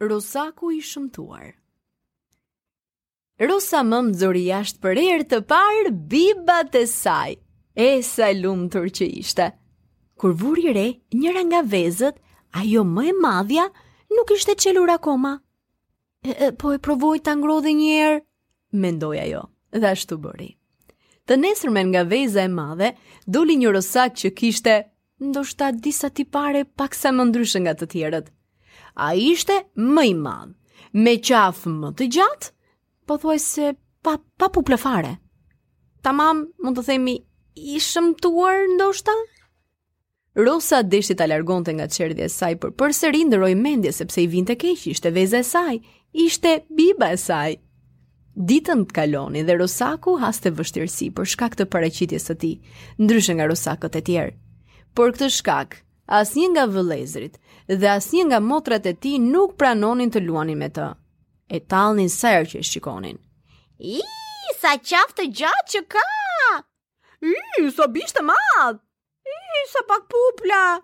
Rosaku i shëmtuar Rosa mëmë nxori jashtë për herë të parë bibat e saj. E sa e lumtur që ishte. Kur vuri re njëra nga vezët, ajo më e madhja nuk ishte çelur akoma. E, po e provoj ta ngroh edhe një herë, mendoi ajo, dhe ashtu bëri. Të nesërmen nga veza e madhe, doli një rosak që kishte, ndoshta disa tipare pak sa më ndryshe nga të tjerët. Ai ishte më i madh, me qafë më të gjatë, pothuajse pa pupla fare. Tamam, mund të themi, i shëmtuar ndoshta? Rosa deshti ta largonte nga çerdhja e saj, por përsëri ndërroi mendje sepse i vinte keq, ishte veza e saj, ishte biba e saj. Ditët kalonin dhe Rosaku haste vështirësi për shkak të paraqitjes së tij, ndryshe nga Rosakët e tjerë. Për këtë shkak, asnjë nga vëllezërit dhe asnjë nga motrat e tij nuk pranonin të luanin me të. E tallnin sa herë që e shikonin. I, sa qafë të gjatë që ka! I, sa bisht të madh! I, sa pak pupla!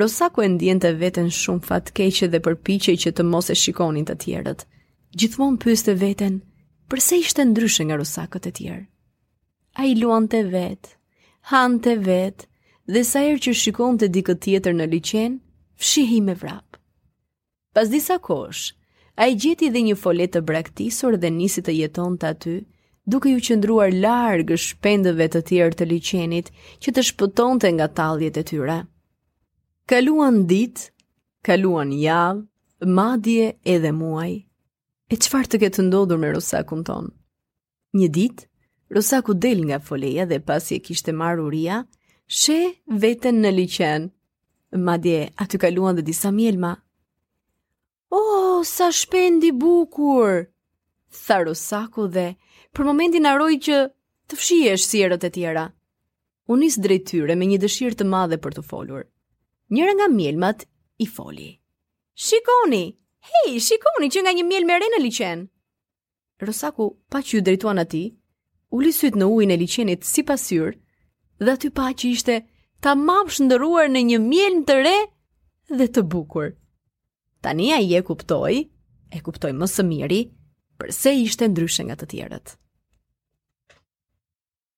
Rosaku e ndiente veten shumë fatkeq dhe përpiqej që të mos e shikonin të tjerët. Gjithmonë pyeste veten, përse ishte ndryshe nga Rosakët e tjerë. Ai luante vetë, hante vetë, dhe sa herë që shikonte dikë tjetër në liqen, fshihej me vrap. Pas disa kohësh, ai gjeti dhe një fole të braktisur dhe nisi të jetonte aty, duke iu qëndruar larg shpendëve të tjerë të liqenit që të shpëtonte nga talljet e tyre. Kaluan ditë, kaluan javë, madje edhe muaj. E çfarë të ketë ndodhur me rosakun tonë? Një ditë, Rosaku del nga foleja dhe pasi e kishte marrë uria, sheh veten në liqen. Madje, aty kaluan dhe disa mjelma. O, oh, sa shpend i bukur! Tha Rosaku dhe, për momentin harroi që të fshihej si herët e tjera. U nis drejt tyre me një dëshirë të madhe për t'u folur. Njëra nga mjelmat i foli. Shikoni! Hej, shikoni qenka një mjelmë e re në liqen! Rosaku, pa që iu drejtuan atij, uli sytë në ujin e liqenit si pasyrë, dhe aty pa që ishte tamam shndërruar në një mjelmë të re dhe të bukur. Tani ai e kuptoi, e kuptoi më së miri, përse ishte ndryshe nga të tjerët.